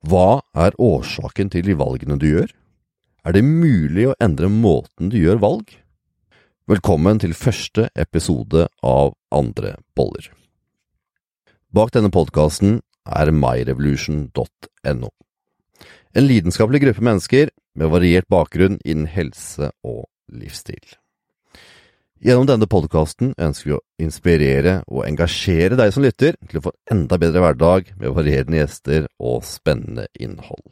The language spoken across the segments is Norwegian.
Hva er årsaken til de valgene du gjør? Er det mulig å endre måten du gjør valg? Velkommen til første episode av Andre boller. Bak denne podkasten er myrevolution.no. En lidenskapelig gruppe mennesker med variert bakgrunn innen helse og livsstil. Gjennom denne podkasten ønsker vi å inspirere og engasjere deg som lytter til å få en enda bedre hverdag med varierende gjester og spennende innhold.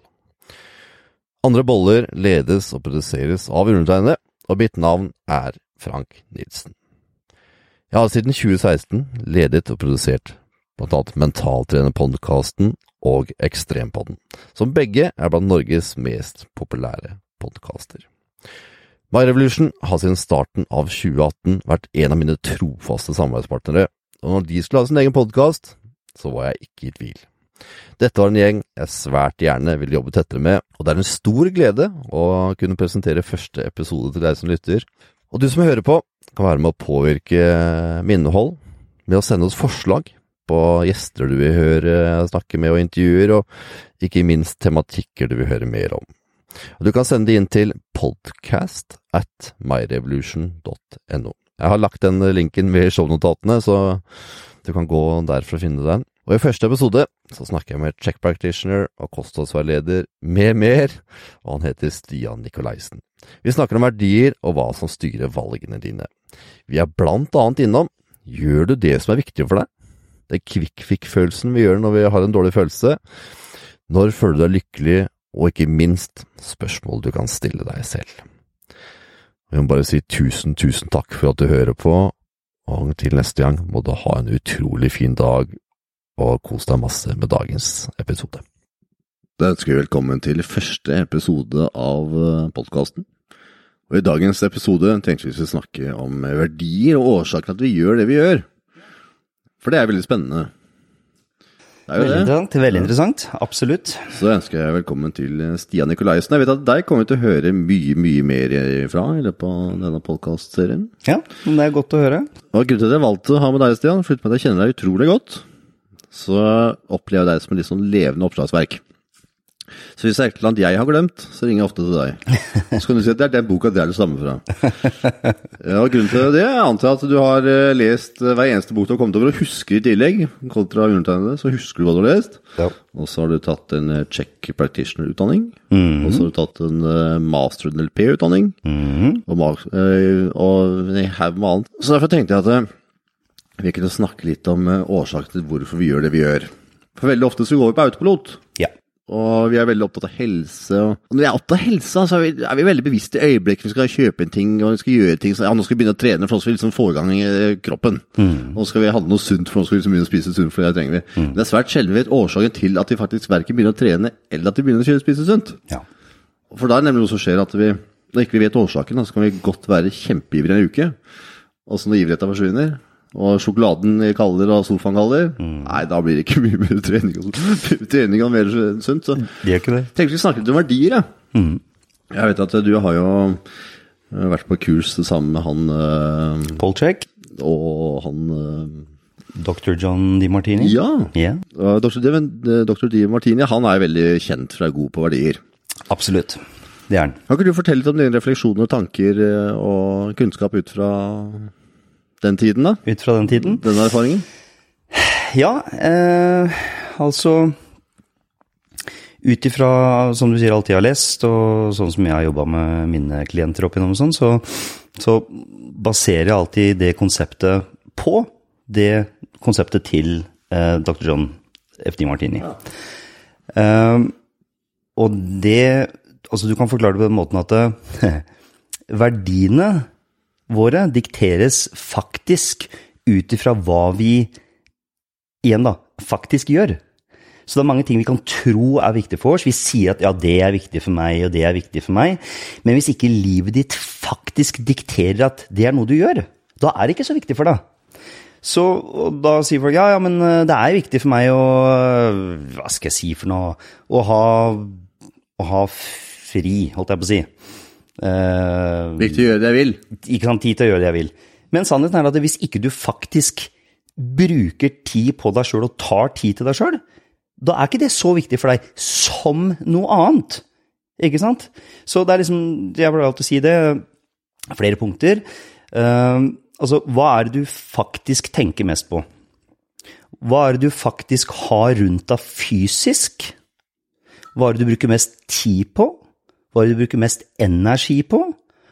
Andre boller ledes og produseres av undertegnede, og mitt navn er Frank Nilsen. Jeg har siden 2016 ledet og produsert blant annet Mentaltrenerpodkasten og Ekstrempodden, som begge er blant Norges mest populære podkaster. My Revolution har siden starten av 2018 vært en av mine trofaste samarbeidspartnere, og når de skulle ha sin egen podkast, så var jeg ikke i tvil. Dette var en gjeng jeg svært gjerne ville jobbe tettere med, og det er en stor glede å kunne presentere første episode til deg som lytter. Og du som hører på, kan være med å påvirke minnehold med å sende oss forslag på gjester du vil høre snakke med og intervjuer, og ikke minst tematikker du vil høre mer om. Du kan sende det inn til podcast at myrevolution.no. Jeg har lagt den linken ved shownotatene, så du kan gå der for å finne den. Og i første episode så snakker jeg med check practitioner og kostholdsveileder med mer, og han heter Stian Nikolaisen. Vi snakker om verdier og hva som styrer valgene dine. Vi er blant annet innom gjør du det som er viktig for deg? Det er kvikk-fikk-følelsen vi gjør når vi har en dårlig følelse. Når føler du deg lykkelig og ikke minst spørsmål du kan stille deg selv. Jeg må bare si tusen, tusen takk for at du hører på, og til neste gang må du ha en utrolig fin dag, og kos deg masse med dagens episode. Da ønsker vi velkommen til første episode av eh, podkasten. Og I dagens episode tenkte vi skulle snakke om verdier og årsaken til at vi gjør det vi gjør. For det er veldig spennende. Veldig interessant. Veldig interessant. Absolutt. Så ønsker jeg velkommen til Stian Nikolaisen. Jeg vet at deg kommer vi til å høre mye, mye mer fra i løpet av denne podkastserien. Ja, men det er godt å høre. Og grunnen til at jeg valgte å ha med deg, Stian, for at jeg kjenner deg utrolig godt, så opplever jeg deg som et litt sånn levende oppslagsverk. Så hvis det er et eller annet jeg har glemt, så ringer jeg ofte til deg. Så kan du si at det er den boka det er det samme fra. Ja, og Grunnen til det jeg antar at du har eh, lest eh, hver eneste bok du har kommet over, og husker i tillegg. Kontra undertegnede, så husker du hva du har lest. Ja. Og så har du tatt en eh, check practitioner-utdanning. Mhm. Og så har du tatt en master NLP-utdanning. Mhm. Og, eh, og en haug med annet. Så derfor tenkte jeg at vi kunne snakke litt om årsaken til hvorfor vi gjør det vi gjør. For veldig ofte så går vi på autopilot. Ja. Og vi er veldig opptatt av helse. Og når vi er opptatt av helse, så er vi, er vi veldig bevisst i øyeblikket vi skal kjøpe en ting og vi skal gjøre ting. Så, ja, nå skal vi begynne å trene, for nå skal vi liksom få i gang eh, kroppen. Nå skal vi handle noe sunt, for nå skal vi liksom begynne å spise sunt, for det trenger vi. Men det er svært sjelden vi vet årsaken til at vi faktisk verken begynner å trene, eller at vi begynner å kjøre spise sunt. ja. For da er det nemlig noe som skjer at vi, når ikke vi vet årsaken, så kan vi godt være kjempeivrige en uke. Og så når ivrigheta forsvinner, og sjokoladen kalder og sofaen kalder, nei, da blir det ikke mye mer trening og, trening og mer sunt. Så Det er ikke det. tenkte vi snakket litt om verdier, jeg. Jeg vet at du har jo eh, vært på kurs sammen med han eh, Polcheck. og han uh, Dr. John DiMartini. Ja. Ja, Yeah. Dr. Di, eh, Dr. Di Martini han er veldig kjent for å være god på verdier. absolutt. Det er han. Kan ikke du fortelle litt om dine refleksjoner og tanker eh, og kunnskap ut fra den tiden, da? Ut fra den tiden. Den erfaringen? Ja, eh, altså Ut ifra, som du sier, alt jeg har lest, og sånn som jeg har jobba med mine klienter opp igjennom sånn, så, så baserer jeg alltid det konseptet på det konseptet til eh, Dr. John F.D. Martini. Eh, og det Altså, du kan forklare det på den måten at eh, verdiene våre dikteres faktisk ut ifra hva vi igjen da, faktisk gjør. Så det er mange ting vi kan tro er viktig for oss. Vi sier at ja, det er viktig for meg, og det er viktig for meg. Men hvis ikke livet ditt faktisk dikterer at det er noe du gjør, da er det ikke så viktig for deg. Så da sier folk ja, ja, men eh, det er viktig for meg å Hva skal jeg si for noe? Å ha, å ha fri, holdt jeg på å si. Eh, Viktig å gjøre det jeg vil. ikke sant, tid til å gjøre det jeg vil. Men sannheten er at hvis ikke du faktisk bruker tid på deg sjøl og tar tid til deg sjøl, da er ikke det så viktig for deg som noe annet. Ikke sant? Så det er liksom Jeg pleier alltid å si det. Flere punkter. Uh, altså, hva er det du faktisk tenker mest på? Hva er det du faktisk har rundt deg fysisk? Hva er det du bruker mest tid på? Hva er det du bruker mest energi på?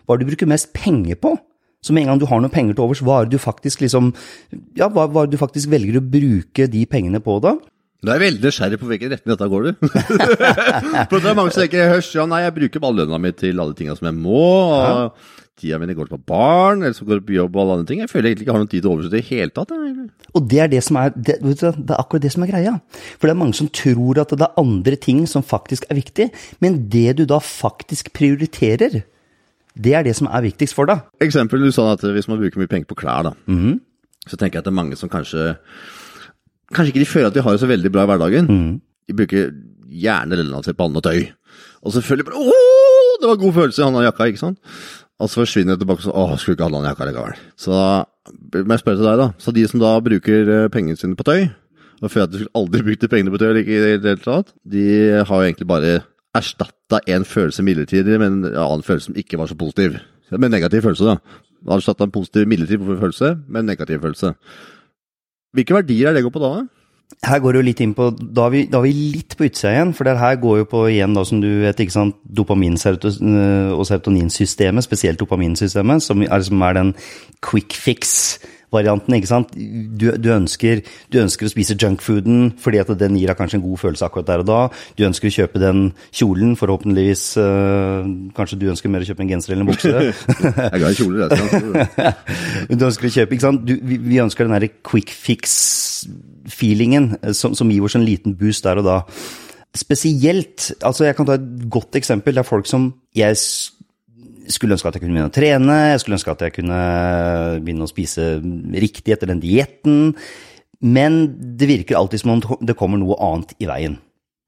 Hva er det du bruker mest penger på? Så med en gang du har noen penger til overs, hva er det du faktisk liksom Ja, hva, hva du faktisk velger å bruke de pengene på da? Du er veldig nysgjerrig på hvilken retning dette går, du. For det er mange som tenker hørs, ja nei, jeg bruker bare lønna mi til alle tinga som jeg må. og ja. Tida mi går på barn, eller så går det på jobb og alle andre ting. Jeg føler jeg egentlig ikke har noen tid til overs i det hele tatt. Jeg. Og det er det som er, det, det, er akkurat det som er greia. For det er mange som tror at det er andre ting som faktisk er viktig, men det du da faktisk prioriterer, det er det som er viktigst for deg. Eksempel, du sa at hvis man bruker mye penger på klær, da, mm -hmm. så tenker jeg at det er mange som kanskje Kanskje ikke de føler at de har det så veldig bra i hverdagen. Mm. De bruker gjerne relativt på annet tøy. Og selvfølgelig bare Åh, det var god følelse i hånda jakka, ikke sant? Og så forsvinner det tilbake sånn Åh, skulle ikke ha den jakka likevel. Så må jeg spørre til deg, da. Så de som da bruker eh, pengene sine på tøy, og føler at de skulle aldri brukt pengene på tøy i det hele tatt, de har jo egentlig bare erstatta en følelse midlertidig med en annen følelse som ikke var så positiv. Med negativ følelse, da. Erstatta en positiv midlertidig følelse med en negativ følelse. Hvilke verdier er det går på da? Her går det jo litt inn på, Da er vi, da er vi litt på utsida igjen. For det her går jo på igjen, da, som du vet, ikke sant, dopamin- og serotoninsystemet, spesielt dopaminsystemet, som er, som er den quick fix varianten. ikke sant? Du, du, ønsker, du, ønsker, å spise junkfooden fordi at den gir deg kanskje en god følelse akkurat der og da. Du ønsker å kjøpe den kjolen, forhåpentligvis øh, Kanskje du ønsker mer å kjøpe en genser eller en bukse? jeg er glad i kjoler, jeg. du ønsker å kjøpe, ikke sant? Du, vi, vi, ønsker den derre quick fix-feelingen eh, som, som gir oss en liten boost der og da. Spesielt altså Jeg kan ta et godt eksempel. Det er folk som jeg skulle ønske at jeg kunne begynne å trene, jeg skulle ønske at jeg kunne begynne å spise riktig etter den dietten. Men det virker alltid som om det kommer noe annet i veien.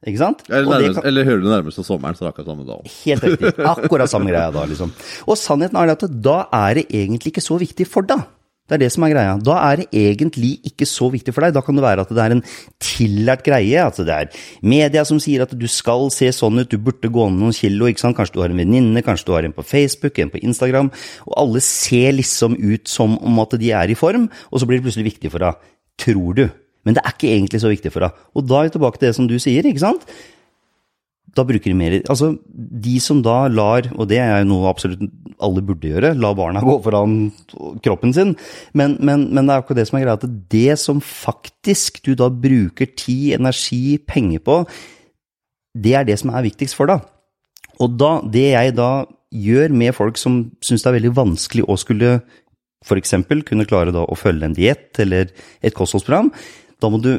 Ikke sant? Eller, nærmest, kan... eller hører du nærmest sommeren, så er det akkurat samme da Helt riktig. Akkurat samme greia da, liksom. Og sannheten er at da er det egentlig ikke så viktig for deg. Det er det som er greia. Da er det egentlig ikke så viktig for deg. Da kan det være at det er en tillært greie. At det er media som sier at du skal se sånn ut, du burde gå ned noen kilo. ikke sant? Kanskje du har en venninne, kanskje du har en på Facebook, en på Instagram. Og alle ser liksom ut som om at de er i form, og så blir det plutselig viktig for deg. Tror du. Men det er ikke egentlig så viktig for deg. Og da er vi tilbake til det som du sier, ikke sant? da bruker de mer Altså, de som da lar, og det er jo noe absolutt alle burde gjøre, la barna gå foran kroppen sin, men, men, men det er akkurat det som er greia, at det som faktisk du da bruker tid, energi, penger på, det er det som er viktigst for deg. Og da, det jeg da gjør med folk som syns det er veldig vanskelig å skulle f.eks. kunne klare da å følge en diett eller et kostholdsprogram, da må du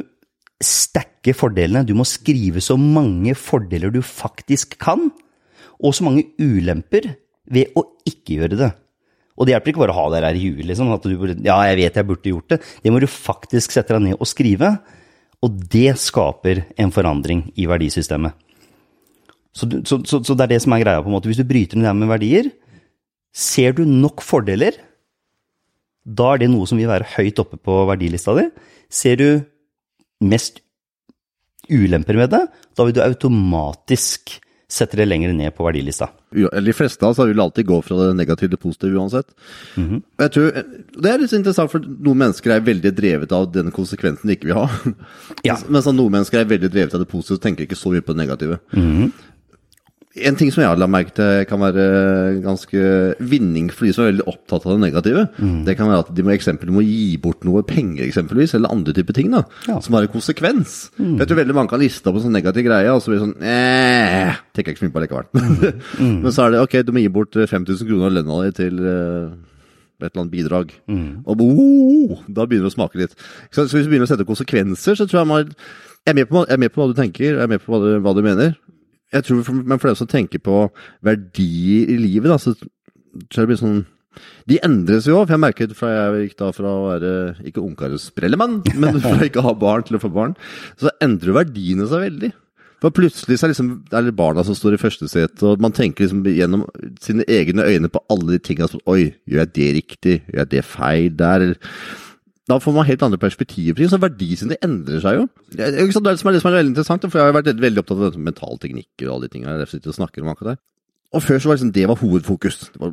stacke fordelene. Du må skrive så mange fordeler du faktisk kan, og så mange ulemper ved å ikke gjøre det. Og det hjelper ikke bare å ha det her i huet, liksom. At du ja, jeg vet jeg burde gjort det. Det må du faktisk sette deg ned og skrive. Og det skaper en forandring i verdisystemet. Så, så, så, så det er det som er greia, på en måte. Hvis du bryter ned med verdier, ser du nok fordeler, da er det noe som vil være høyt oppe på verdilista di. Ser du mest ulemper med det, da vil du automatisk sette det lenger ned på verdilista. De fleste av oss vil alltid gå fra det negative til det positive uansett. Mm -hmm. Jeg tror, Det er litt interessant, for noen mennesker er veldig drevet av den konsekvensen de ikke vil ha. Ja. Mens noen mennesker er veldig drevet av det positive og tenker ikke så mye på det negative. Mm -hmm. En ting som jeg har lagt merke til kan være ganske vinning for de som er veldig opptatt av det negative, mm. det kan være at de må, eksempel, må gi bort noe penger, eksempelvis, eller andre typer ting, da, ja. som har en konsekvens. Mm. Jeg tror veldig mange kan liste opp en sånn negativ greie, og så blir det sånn eh, tenker jeg ikke så mye på likevel. Mm. Men så er det ok, du må gi bort 5000 kroner av lønna di til uh, et eller annet bidrag. Mm. Og oh, da begynner det å smake litt. Så, så hvis du begynner å sette konsekvenser, så tror jeg man jeg er med på, jeg er med på hva du tenker, jeg er med på hva du, hva du mener jeg tror for, Men for dem som tenker på verdier i livet, da, så tror jeg det blir sånn De endres jo, for jeg merket fra jeg gikk da fra å være ikke ungkarsprellemann, men fra ikke å ha barn til å få barn, så endrer verdiene seg veldig. For plutselig så er, liksom, er det barna som står i første sete, og man tenker liksom gjennom sine egne øyne på alle de tinga som Oi, gjør jeg det riktig? Gjør jeg det feil der? Da får man helt andre perspektiver på ting. Så verdisynene endrer seg jo. Det er det som er, det som er veldig interessant, for jeg har vært veldig opptatt av mentale teknikker og alle de tingene. Jeg sitter og snakker om akkurat det. Og før så var liksom det var hovedfokus. Det var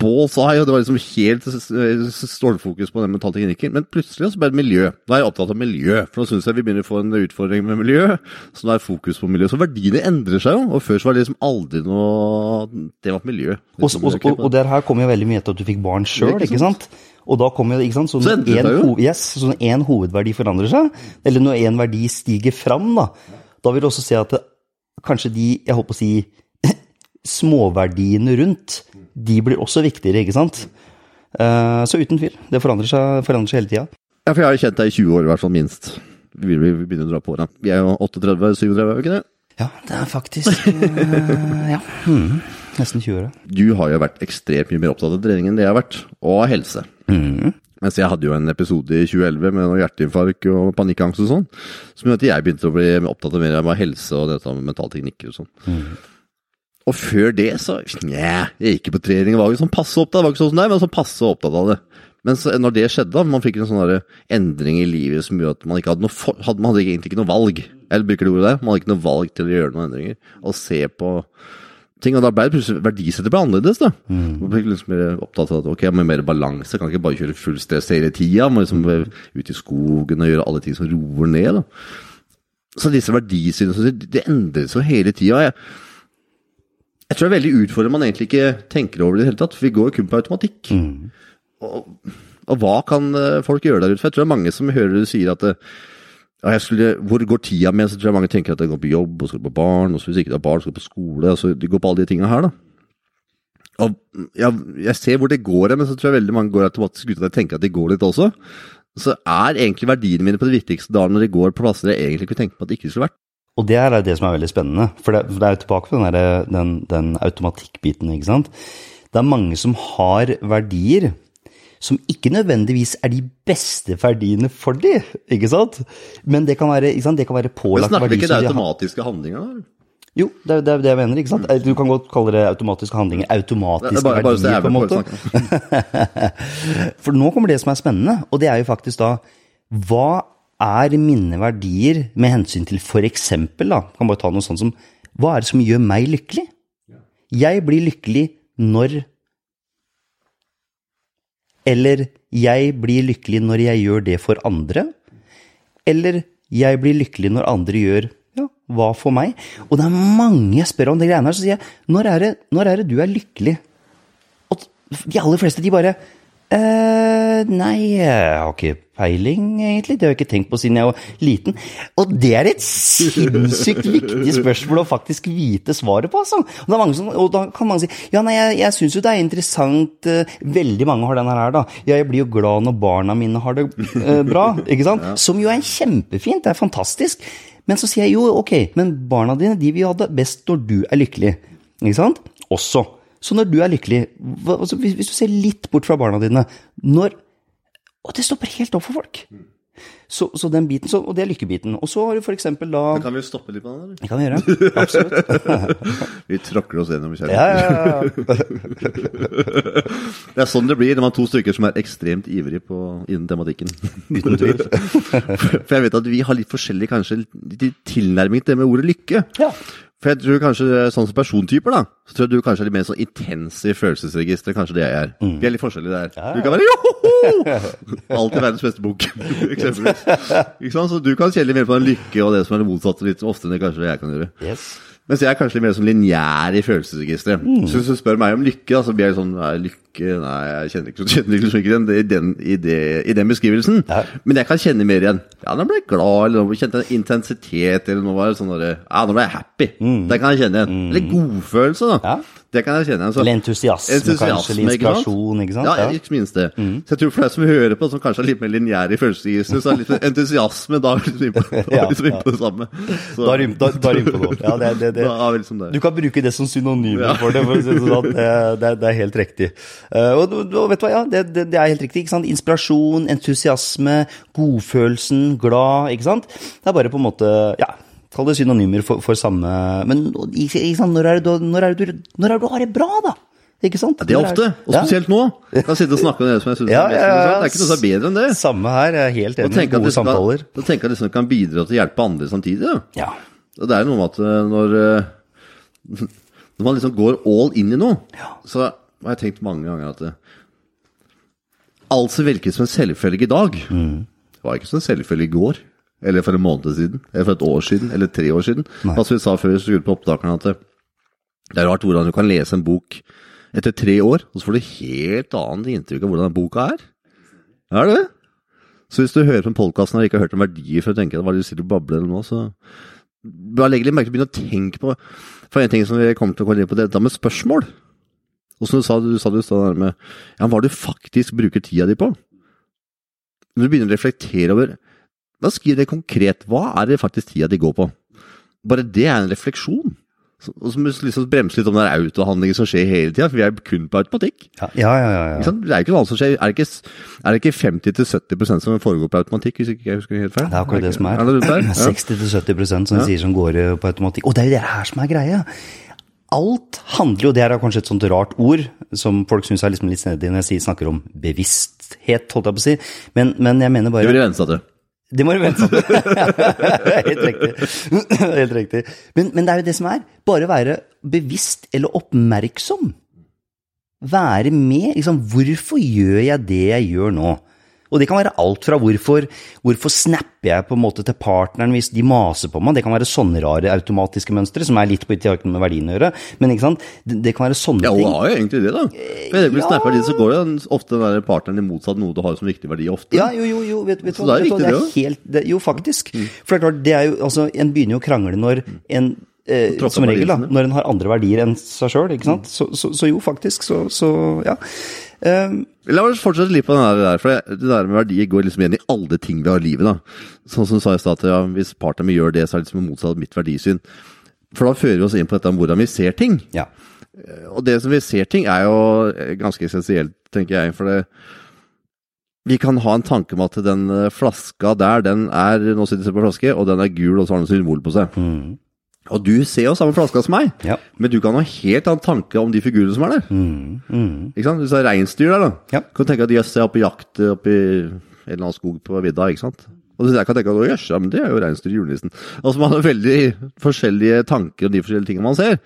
balls eye, og det var liksom helt stålfokus på den mentale teknikken. Men plutselig så ble det miljø. Nå er jeg opptatt av miljø, for nå syns jeg vi begynner å få en utfordring med miljø. Så nå er fokus på miljø. Så verdiene endrer seg jo. Og før så var det liksom aldri noe Det var miljø. Og, og, og, og der her kom jo veldig mye etter at du fikk barn sjøl, ikke, ikke sant? Og da kommer jo, ikke sant, så, så endrer det. Yes, når hovedverdi forandrer seg, eller når én verdi stiger fram, da, da vil du også se at det, kanskje de, jeg håper å si, småverdiene rundt, de blir også viktigere, ikke sant? Uh, så uten tvil. Det forandrer seg, forandrer seg hele tida. Ja, for jeg har jo kjent deg i 20 år, i hvert fall minst. Vi, vi, vi begynner å dra på åra. Vi er jo 38-37, er vi ikke det? Ja, det er faktisk uh, Ja. Mm, Nesten 20 år. Du har jo vært ekstremt mye mer opptatt av trening enn det jeg har vært, og av helse. Mm. Mens jeg hadde jo en episode i 2011 med noe hjerteinfarkt og panikkangst og sånn, som gjorde at jeg begynte å bli opptatt av mer av helse og dette med mentale teknikker og sånn. Mm. Og før det så Nja, jeg gikk ikke på trening. og var ikke sånn passe opptatt, var ikke sånn som deg, men sånn passe opptatt av det. Men så, når det skjedde, man fikk en sånn endring i livet som gjorde at man ikke hadde noe for, hadde, Man hadde egentlig ikke noe valg. Eller bruker det ordet der? Man hadde ikke noe valg til å gjøre noen endringer. Og se på ting. Og da ble det plutselig verdisettet ble annerledes. da. Mm. Man ble liksom mer opptatt av at ok, ha mer balanse. Kan ikke bare kjøre full stress hele tida. Må liksom ute i skogen og gjøre alle ting som roer ned. da. Så disse verdisynene det endres jo hele tida. Jeg, jeg tror det er veldig utfordrende man egentlig ikke tenker over det i det hele tatt. For vi går jo kun på automatikk. Mm. Og, og, hva kan eh, folk gjøre der ute? For jeg tror det er mange som hører du sier at det, ja, skulle, hvor går tida med? Så tror jeg mange tenker at det går på jobb, og skal på barn, og så hvis ikke det er barn, skal på skole. altså De går på alle de tingene her, da. Og ja, jeg ser hvor det går, men så tror jeg veldig mange går automatisk ut av det tenker at de går litt også. Så er egentlig verdiene mine på det viktigste da når de går på plasser jeg egentlig kunne tenke på at det ikke skulle vært. Og det er det som er veldig spennende, for det, for det er jo tilbake på den, der, den, den automatikkbiten, ikke sant. Det er mange som har verdier som ikke nødvendigvis er de beste verdiene for de, ikke sant? Men det kan være, ikke sant? Det kan være pålagt verdi. Men snakker vi ikke det de automatiske handlinger, da? Jo, det er, det er det jeg mener. ikke sant? Du kan godt kalle det automatiske handlinger. Automatiske bare, bare verdier, på en måte. For nå kommer det som er spennende, og det er jo faktisk da Hva er mine verdier med hensyn til for eksempel, da, kan bare ta noe sånt som Hva er det som gjør meg lykkelig? Jeg blir lykkelig når Eller jeg blir lykkelig når jeg gjør det for andre. Eller jeg blir lykkelig når andre gjør ja, hva for meg? Og det er mange jeg spør om de greiene her, så sier jeg når er det, når er det du er lykkelig? Og de aller fleste, de bare eh, Nei, jeg har ikke peiling, egentlig. Det har jeg ikke tenkt på siden jeg var liten. Og det er et sinnssykt viktig spørsmål å faktisk vite svaret på, altså. Og, som, og da kan mange si ja, nei, jeg, jeg syns jo det er interessant eh, Veldig mange har denne her, da. Ja, jeg blir jo glad når barna mine har det uh, bra, ikke sant? Som jo er kjempefint. Det er fantastisk. Men så sier jeg jo, ok, men barna dine de vil ha det best når du er lykkelig. Ikke sant? Også. Så når du er lykkelig, altså hvis, du ser litt bort fra barna dine når Og det stopper helt opp for folk. Så, så den biten, så, og det er lykkebiten. Og så har du eksempel da Men kan vi stoppe litt på den, eller? Det kan vi gjøre. Absolutt. vi tråkker oss gjennom Ja, ja, ja. det er sånn det blir når man er to stykker som er ekstremt ivrige på, innen tematikken. Uten tvil. For jeg vet at vi har litt forskjellig kanskje litt tilnærming til det med ordet lykke. Ja. For jeg tror kanskje, sånn som persontyper, da, så tror jeg du kanskje er litt mer sånn intens i følelsesregisteret, kanskje det jeg er. Vi er litt forskjellige der. Ja, ja. Du kan være joho! Alltid verdens beste bok, eksempelvis. Ikke sant? Så du kan kjenne litt mer på den lykke og det som er det motsatte, litt oftere enn det kanskje jeg kan gjøre. Yes. Mens jeg er kanskje litt mer sånn lineær i følelsesregisteret. Så hvis du spør meg om lykke, da, så blir jeg sånn nei, Lykke Nei, jeg kjenner ikke, kjenner liksom ikke den, i, den, i, den beskrivelsen. Ja. Men jeg kan kjenne mer igjen. Ja, nå ble jeg glad, eller nå kjente jeg intensitet, eller nå var det sånn Ja, nå ble jeg happy. Det kan jeg kjenne igjen. Eller godfølelse, da. Ja. Det kan jeg kjenne igjen. Eller entusiasme, kanskje, eller inspirasjon, ikke sant? Ja, ikke minst det. Så jeg tror for deg som hører på, som kanskje er litt mer lineær i følelsesregisteret, så er litt entusiasme da er vi liksom inne på, liksom på det samme. Så, Da er du inne- du på noe. Ja, det, det, det. Da er liksom det. Du kan bruke det som synonymer Ja. for det. For sånn. det, det, er helt riktig. Eh, og, og, vet du hva, ja, det, det, det er helt riktig. ikke sant? Inspirasjon, entusiasme, godfølelsen, glad. ikke sant? Det er bare på en måte ja, Kall det synonymer for, for samme Men sant? Når, er det, når, er det når er det du har det bra, da? Ikke sant? Det er ofte, og Ja. spesielt nå. Jeg kan sitte og snakke om det som jeg synes Ja, er mest ja, ja. interessant. Det er ikke noe som er bedre enn det. Samme her, jeg er helt enig. at Gode samtaler. Da tenker jeg liksom det kan bidra til å hjelpe andre samtidig. Ja. Og det er noe med at eh, når, eh, når man liksom går all in i noe, så har jeg tenkt mange ganger at eh, alt som virker som en selvfølge i dag, Mm. var ikke som en selvfølge i går. Eller for en måned siden, eller for et år siden, eller tre år siden. Nei. Altså vi sa før vi skulle på opptakeren at det er rart hvordan du kan lese en bok etter tre år, og så får du helt annet inntrykk av hvordan den boka er. Er det det? Så hvis du hører på podkasten og ikke har hørt om verdier før du tenker hva er det du sitter og babler om nå, så bare legg litt merke til å begynne å tenke på For en ting som vi kommer til å komme inn på, det er med spørsmål. Og som du sa, du sa det i stad der med ja, hva du faktisk bruker tida di på. Når du begynner å reflektere over Da skriver det konkret. Hva er det faktisk tida de går på? Bare det er en refleksjon. Så- må som liksom bremser litt om den der autohandlingen som skjer hele tida, for vi er kun på automatikk. Ja, ja, ja. ja, ja. Det er ikke noe annet som skjer. Er det ikke, er det ikke 50-70% som foregår på automatikk, hvis ikke jeg husker helt feil? Det er akkurat det som er. Er det rundt? Ja. 60-70% som sier som går eh, på automatikk. Og det er jo det her som er greia. Alt handler jo, det her er kanskje et sånt rart ord, som folk syns er liksom litt snedig når jeg snakker om bevissthet, holdt jeg på å si. Men, men jeg mener Det bare vil jeg seg til. Det må du vente på. Helt riktig. Helt riktig. Men, men det er jo det som er. Bare være bevisst eller oppmerksom. Være med. Liksom, hvorfor gjør jeg det jeg gjør nå? Og det kan være alt fra hvorfor, hvorfor snapper jeg på en måte til partneren hvis de maser på meg. Det kan være sånne rare automatiske mønstre, som er litt på ikke med verdien å gjøre. Men ikke sant? Det, det kan være sånne ting. Ja, hun har jo egentlig det, da. For hvis ja. snapper din, så går det ofte den partneren i motsatt noe du har som viktig verdi ofte. Ja, jo, jo, jo, vet, vet du Så det er du riktig, det helt, Jo, faktisk. For det er klart, det er jo, altså, en begynner jo å krangle når en eh, Som regel, da. Når en har andre verdier enn seg sjøl, ikke sant. Så, så, så jo, faktisk. Så, så ja. Um, La oss fortsette litt på den der, for det det der med verdier går liksom igjen i alle ting vi har i livet. da. Sånn som du sa i stad, ja, hvis partneren min gjør det, så er det liksom motsatt mitt verdisyn. For da fører vi oss inn på dette om hvordan vi ser ting. ja. Og det som vi ser ting, er jo eh, ganske essensielt, tenker jeg. For det Vi kan ha en tanke om at den eh, flaska der, den er Nå sitter jeg på flaske, og den er gul, og så har den symbol på seg. Og du ser jo samme flaska som meg, Ja. men du kan ha helt annen tanke om de figurene som er der. Mm, mm. Ikke sant? Hvis det er reinsdyr der, da. Ja. Kan du tenke at jøss, jeg er på jakt oppi en eller annen skog på vidda, ikke sant. Og jeg kan tenke at jøss, ja, men det er jo reinsdyr i julenissen. Altså man har veldig forskjellige tanker om de forskjellige tingene man ser.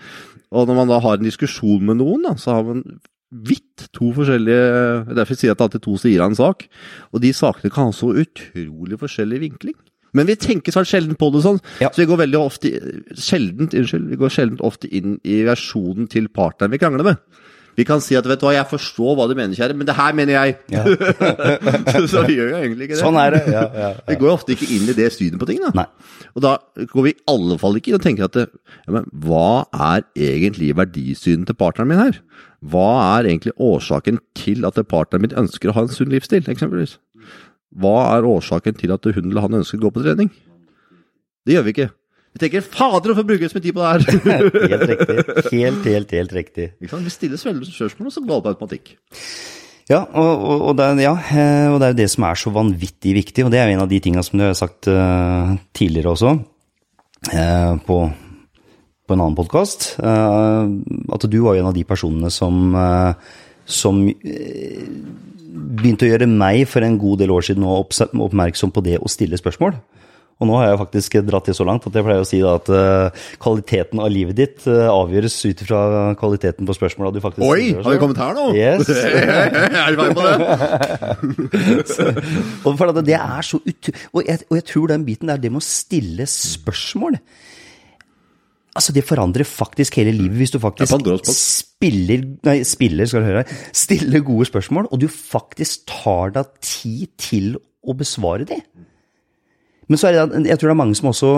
Og når man da har en diskusjon med noen, da, så har man vidt to forskjellige Derfor sier jeg at det alltid to sider av en sak. Og de sakene kan ha så utrolig forskjellig vinkling. Men vi tenker sånn sjelden på det sånn, Ja. så vi går veldig ofte sjeldent, unnskyld, vi går sjeldent ofte inn i versjonen til partneren vi krangler med. Vi kan si at vet du hva, jeg forstår hva du mener, kjære, men det her mener jeg. Ja. så vi gjør jo egentlig ikke det. Sånn er det. Ja, ja, Vi går ofte ikke inn i det synet på ting. da. Nei. Og da går vi i alle fall ikke inn og tenker at men, hva er egentlig verdisynet til partneren min her? Hva er egentlig årsaken til at partneren min ønsker å ha en sunn livsstil, eksempelvis? Hva er årsaken til at hun eller han ønsker å gå på trening? Det gjør vi ikke. Vi tenker 'fader, hvorfor bruker vi så mye tid på det her?' Helt riktig. Helt, helt, helt riktig. Vi stiller spørsmål, og så går det på automatikk. Ja, og, og, og, det, er- ja, eh, og det er jo det som er så vanvittig viktig, og det er en av de tingene som du har sagt uh, tidligere også, uh, på, på en annen podkast, at du var en av de personene som, som eh, begynte å gjøre meg for en god del år siden oppmerksom på det å stille spørsmål. Og nå har jeg faktisk dratt det så langt at jeg pleier å si at eh, kvaliteten av livet ditt eh, avgjøres ut ifra kvaliteten på spørsmåla du faktisk Oi, stiller. har vi kommet her nå? Yes. er vi på det? Og for det er så ut... Og jeg, og jeg tror den biten der, det med å stille spørsmål Altså, det forandrer faktisk hele livet hvis du faktisk spiller Nei, spiller, skal du høre. Stiller gode spørsmål, og du faktisk tar deg tid til å besvare de. Men så er det, jeg tror det er mange som også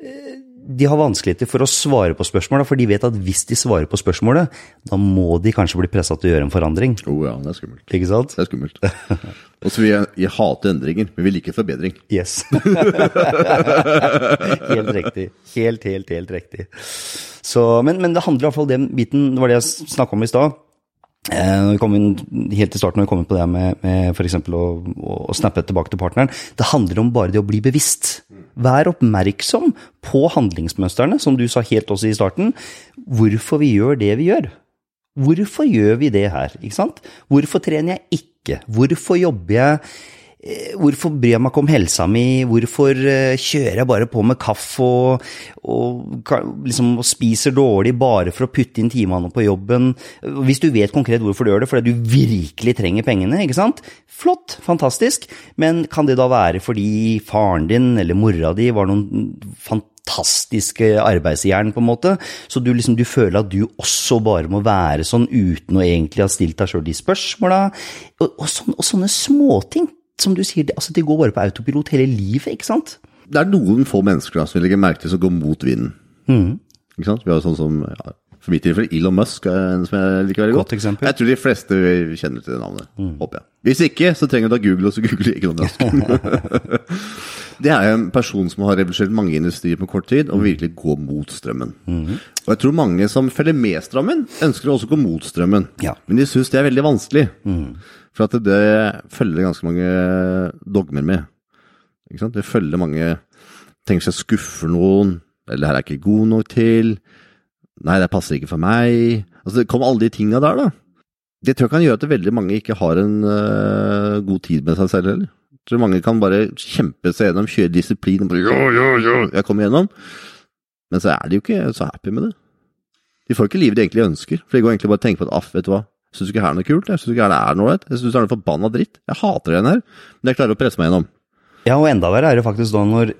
eh, de har vanskeligheter for å svare på spørsmål, for de vet at hvis de svarer på spørsmålet, da må de kanskje bli pressa til å gjøre en forandring. Oh ja, det er skummelt. Ikke sant? Det er skummelt. Og så vil jeg, jeg hate endringer, men vi liker forbedring. Yes. helt riktig. Helt, helt, helt riktig. Så, men, men det handler iallfall om den biten, det var det jeg snakka om i stad. Eh, når vi kom inn, helt til starten når vi kom inn på det med, med f.eks. Å, å snappe tilbake til partneren. Det handler om bare det å bli bevisst. Vær oppmerksom på handlingsmønstrene, som du sa helt også i starten. Hvorfor vi gjør det vi gjør. Hvorfor gjør vi det her? ikke sant? Hvorfor trener jeg ikke? Hvorfor jobber jeg Hvorfor bryr jeg meg ikke om helsa mi? Hvorfor eh, kjører jeg bare på med kaffe og, og, liksom, og spiser dårlig bare for å putte inn timene på jobben? Hvis du vet konkret hvorfor du gjør det, fordi du virkelig trenger pengene, ikke sant? Flott, fantastisk. Men kan det da være fordi faren din eller mora di var noen fantastiske arbeidsjern, på en måte? Så du, liksom, du føler at du også bare må være sånn uten å egentlig ha stilt deg sjøl de spørsmåla? Og, og, sån, og sånne småting, som du sier, altså, det går bare på autopilot hele livet, ikke sant? Det er noen få mennesker da, som vil legge merke til som går mot vinden. Ikke sant? Vi har sånn som, ja, for mitt tilfelle, Elon Musk er en som jeg liker veldig godt. Godt eksempel. Jeg tror de fleste kjenner til det navnet, håper jeg. Hvis ikke, så trenger du da Google, og så googler Elon Musk. det er en person som har revolusjonert mange industrier på kort tid, og virkelig går mot strømmen. Og jeg tror mange som følger med strømmen, ønsker å også gå mot strømmen. Ja. Men de syns det er veldig vanskelig. For at det følger ganske mange dogmer med. Det følger mange tenker seg skuffer noen, eller det her er jeg ikke god nok til, nei, det passer ikke for meg. Altså, det kommer alle de tinga der, da. Det tror jeg kan gjøre at veldig mange ikke har en uh, god tid med seg selv heller. Jeg tror mange kan bare kjempe seg gjennom, kjøre disiplin og bare ja, ja, ja, jeg kommer gjennom. Men så er de jo ikke så happy med det. De får ikke livet de egentlig ønsker, for de går egentlig bare og tenker på at aff, vet du hva, jeg syns ikke her er noe kult, jeg syns ikke her er noe ålreit, jeg syns det er noe forbanna dritt, jeg hater det her, men jeg klarer å presse meg gjennom. Ja, og enda verre er det faktisk da når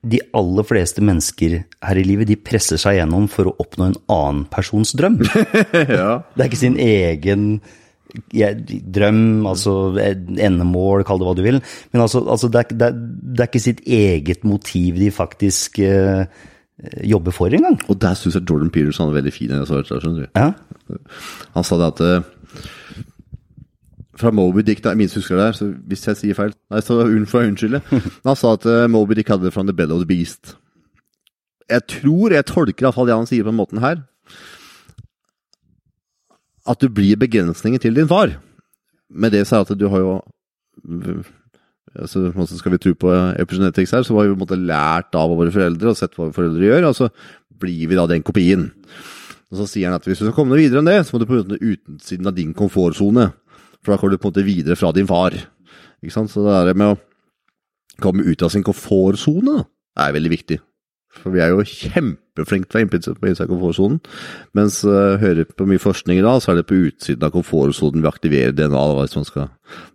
de aller fleste mennesker her i livet, de presser seg gjennom for å oppnå en annen persons drøm. ja. Det er ikke sin egen drøm, altså endemål, kall det hva du vil. Men altså, altså det, er, det, er, det er ikke sitt eget motiv de faktisk eh, jobber for engang. Og der syns jeg Jordan Peterson er veldig fin. skjønner du. Ja. Han sa det at eh, Fra Moby Dick, jeg minst husker det der, så hvis jeg sier feil Nei, så får jeg unnskylde. Men Han sa at uh, Moby Dick hadde det fra The Bell of the Beast. Jeg tror, jeg tolker iallfall det han sier på den måten her, at du blir begrensningen til din far. Med det så er at du har jo altså, Skal vi tro på epigenetics her, så har vi på en måte lært av våre foreldre og sett hva våre foreldre gjør, og så blir vi da den kopien. Og så sier han at hvis du skal komme noe videre enn det, så må du på utsiden av din komfortsone. For da kommer du på en måte videre fra din far. Ikke sant? Så det der med å komme ut av sin komfortsone er veldig viktig. For vi er jo kjempeflinke til å være på innsiden av komfortsonen. Mens uh, hører på mye forskning i dag, så er det på utsiden av komfortsonen vi aktiverer DNA, hvis man skal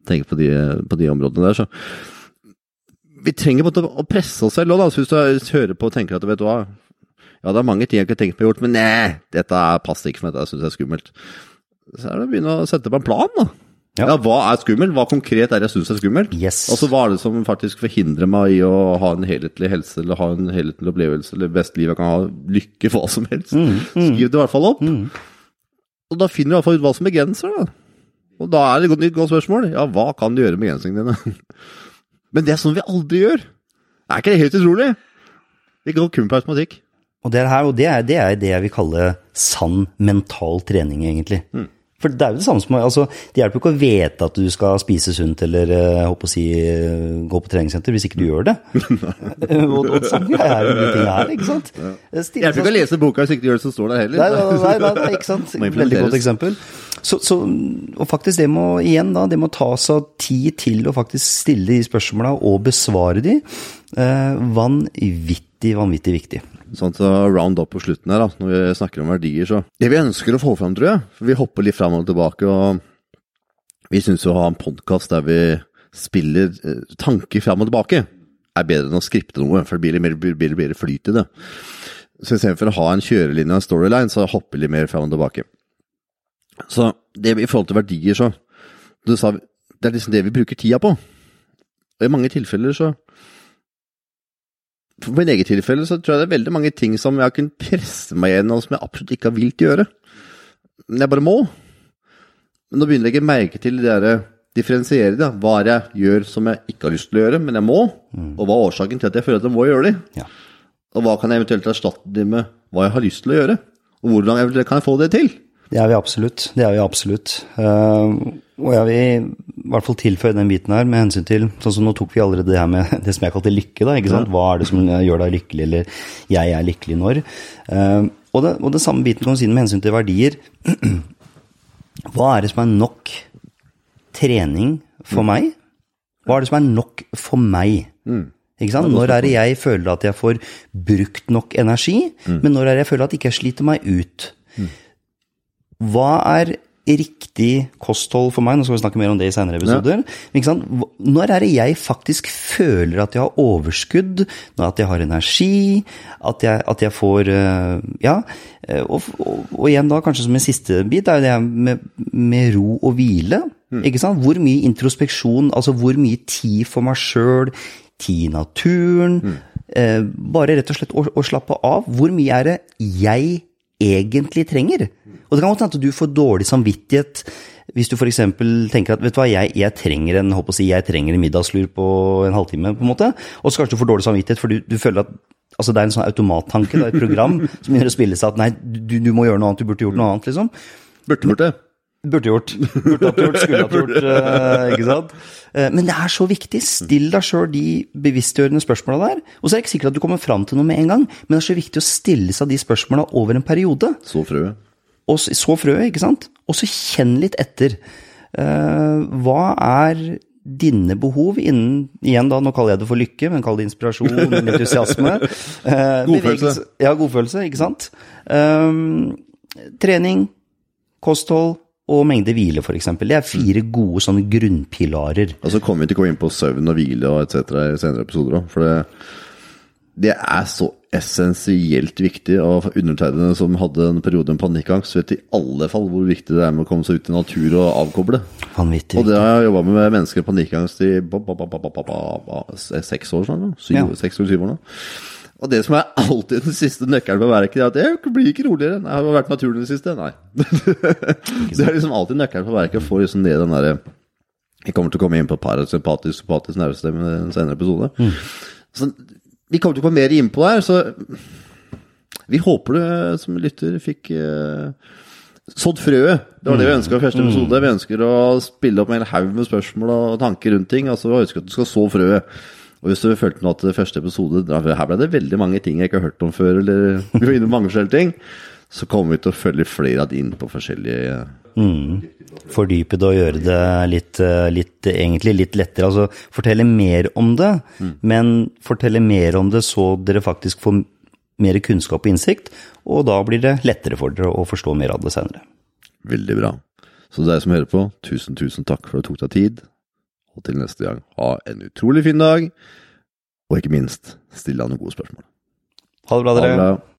tenke på de, på de områdene der. Så vi trenger på en måte å presse oss selv òg, da. Så hvis du hører på og tenker at vet du hva, ja, det er mange ting jeg kunne tenkt meg gjort, men nei, dette passer ikke for meg, dette syns jeg er skummelt. Så er det å begynne å sette på en plan, da. Ja. Ja, Hva er skummelt? Hva konkret er det jeg syns er skummelt? Yes. Og så hva er det som faktisk forhindrer meg i å ha en helhetlig helse, eller ha en helhetlig opplevelse, eller best liv jeg kan ha, lykke, hva som helst. Skriv det i hvert fall opp. Og da finner du i hvert fall ut hva som begrenser det. Og da er det et nytt godt spørsmål. Ja, hva kan du gjøre med begrensningene dine? Men det er sånn vi aldri gjør. Er ikke det helt utrolig? Det går kun på automatikk. Og det, er her, og det, er, det er det jeg vil kalle sann mental trening, egentlig. For det er jo det samme som altså, Det hjelper jo ikke å vite at du skal spise sunt eller eh, håper å si, eh, gå på treningssenter hvis ikke du gjør det. og, og sånn er det jo de tingene her, ikke sant? Stille Hjelper ikke å lese boka hvis ikke du gjør det som står der heller. Nei, nei, nei, nei ikke sant? Veldig godt eksempel. Så, så, og faktisk det må igjen da, det må ta seg tid til å faktisk stille de spørsmåla og besvare de. Eh, vanvittig, vanvittig viktig. Sånn til å round up på slutten her, da, når vi snakker om verdier, så Det vi ønsker å få fram, tror jeg, for vi hopper litt fram og tilbake, og vi syns å ha en podkast der vi spiller eh, tanker fram og tilbake, er bedre enn å skripte noe, for det blir litt mer, blir, blir flyt i det. Så istedenfor å ha en kjørelinje og en storyline, så hopper vi mer fram og tilbake. Så det i forhold til verdier, så Du sa det er liksom det vi bruker tida på. Og i mange tilfeller så for min eget tilfelle så tror jeg det er veldig mange ting som jeg har kunnet presse meg gjennom, som jeg absolutt ikke har vilt gjøre. Men jeg bare må. Men nå begynner jeg å legge merke til det derre differensiere det. Hva er det jeg gjør som jeg ikke har lyst til å gjøre, men jeg må? Og hva er årsaken til at jeg føler at jeg må gjøre det? Ja. Og hva kan jeg eventuelt erstatte det med hva jeg har lyst til å gjøre? Og hvordan kan jeg få det til? Det er vi absolutt. Det er vi absolutt. Eh, og jeg vil i hvert fall tilføye den biten her med hensyn til sånn som Nå tok vi allerede det her med det som jeg kalte lykke. da, ikke sant? Hva er det som gjør deg lykkelig, eller jeg er lykkelig når? Eh, og, det, og det samme biten kan du si med hensyn til verdier. hva er det som er nok trening for meg? Hva er det som er nok for meg? Ikke sant? Når er det jeg føler at jeg får brukt nok energi, men når er det jeg føler at jeg ikke sliter meg ut? Hva er riktig kosthold for meg? Nå skal vi snakke mer om det i senere episoder. Sant? Når er det jeg faktisk føler at jeg har overskudd, at jeg har energi, at jeg, at jeg får eh, Ja. eh, Og, og, og igjen da, kanskje som en siste bit, er det her med, med ro og hvile. Ikke sant? Hvor mye introspeksjon, altså hvor mye tid for meg sjøl, tid i naturen. Eh, bare rett og slett å, å slappe av. Hvor mye er det jeg egentlig trenger? Og det kan godt hende at du får dårlig samvittighet hvis du f.eks. tenker at vet du hva, jeg, jeg trenger en håper å si, jeg trenger en middagslur på en halvtime, på en måte. Og så kanskje du får dårlig samvittighet, for du, du føler at altså det er en sånn automattanke, et program som begynner å spille seg at nei, du, du må gjøre noe annet, du burde gjort noe annet, liksom. Burde det. Burde gjort. Burde hatt gjort, skulle hatt gjort. Uh, ikke sant? Uh, Men det er så viktig. Still deg sjøl de bevisstgjørende spørsmåla der. Og så er det ikke sikkert at du kommer fram til noe med en gang, men det er så viktig å stille seg de spørsmåla over en periode. Så frøet. Og så så frøet, ikke sant? Og så kjenn litt etter. Uh, hva er dine behov innen Igjen, da, nå kaller jeg det for lykke, men kall det inspirasjon, entusiasme. Godfølelse. Ja, godfølelse, ikke sant? Trening, kosthold og mengde hvile, f.eks. Det er fire gode sånne grunnpilarer. Og så kommer vi til å gå inn på søvn og hvile og etc. i senere episoder òg. For det, det er så essensielt viktig. Og undertegnede som hadde en periode med panikkangst, vet i alle fall hvor viktig det er med å komme seg ut i natur og avkoble. Vanvittig. Og det har jeg jobba med mennesker med panikkangst i ba, ba, ba, seks år snart. Syv, Ja. Seks eller syv år nå. Og det som er alltid den siste nøkkelen på verket, er at det blir ikke roligere. Nei, har vært naturen i det siste? Nei. det er liksom alltid nøkkelen på verket å få liksom ned den derre Vi kommer til å komme inn på parasympatisk sympatisk nervestemme i en senere episode. Så vi kommer til å komme mer inn på det her, så vi håper du som lytter fikk eh, sådd frøet. Det var det vi ønska i første episode. Vi ønsker å spille opp med en haug med spørsmål og tanker rundt ting. Altså, vi ønsker at du skal så frøet. Og hvis du følte nå at det første episode Her ble det veldig mange ting jeg ikke har hørt om før, eller vi var innom mange forskjellige ting, så kommer vi til å følge flere av de inn på forskjellige fordype det og gjøre det litt, eh, litt egentlig litt lettere. Altså fortelle mer om det, men fortelle mer om det så dere faktisk får mer kunnskap og innsikt, og da blir det lettere for dere å forstå mer av det senere. Veldig bra. Så deg som hører på, tusen, tusen takk for at du tok deg tid. Og til neste gang, ha en utrolig fin dag. Og ikke minst, still deg noen gode spørsmål. Ha det bra, dere.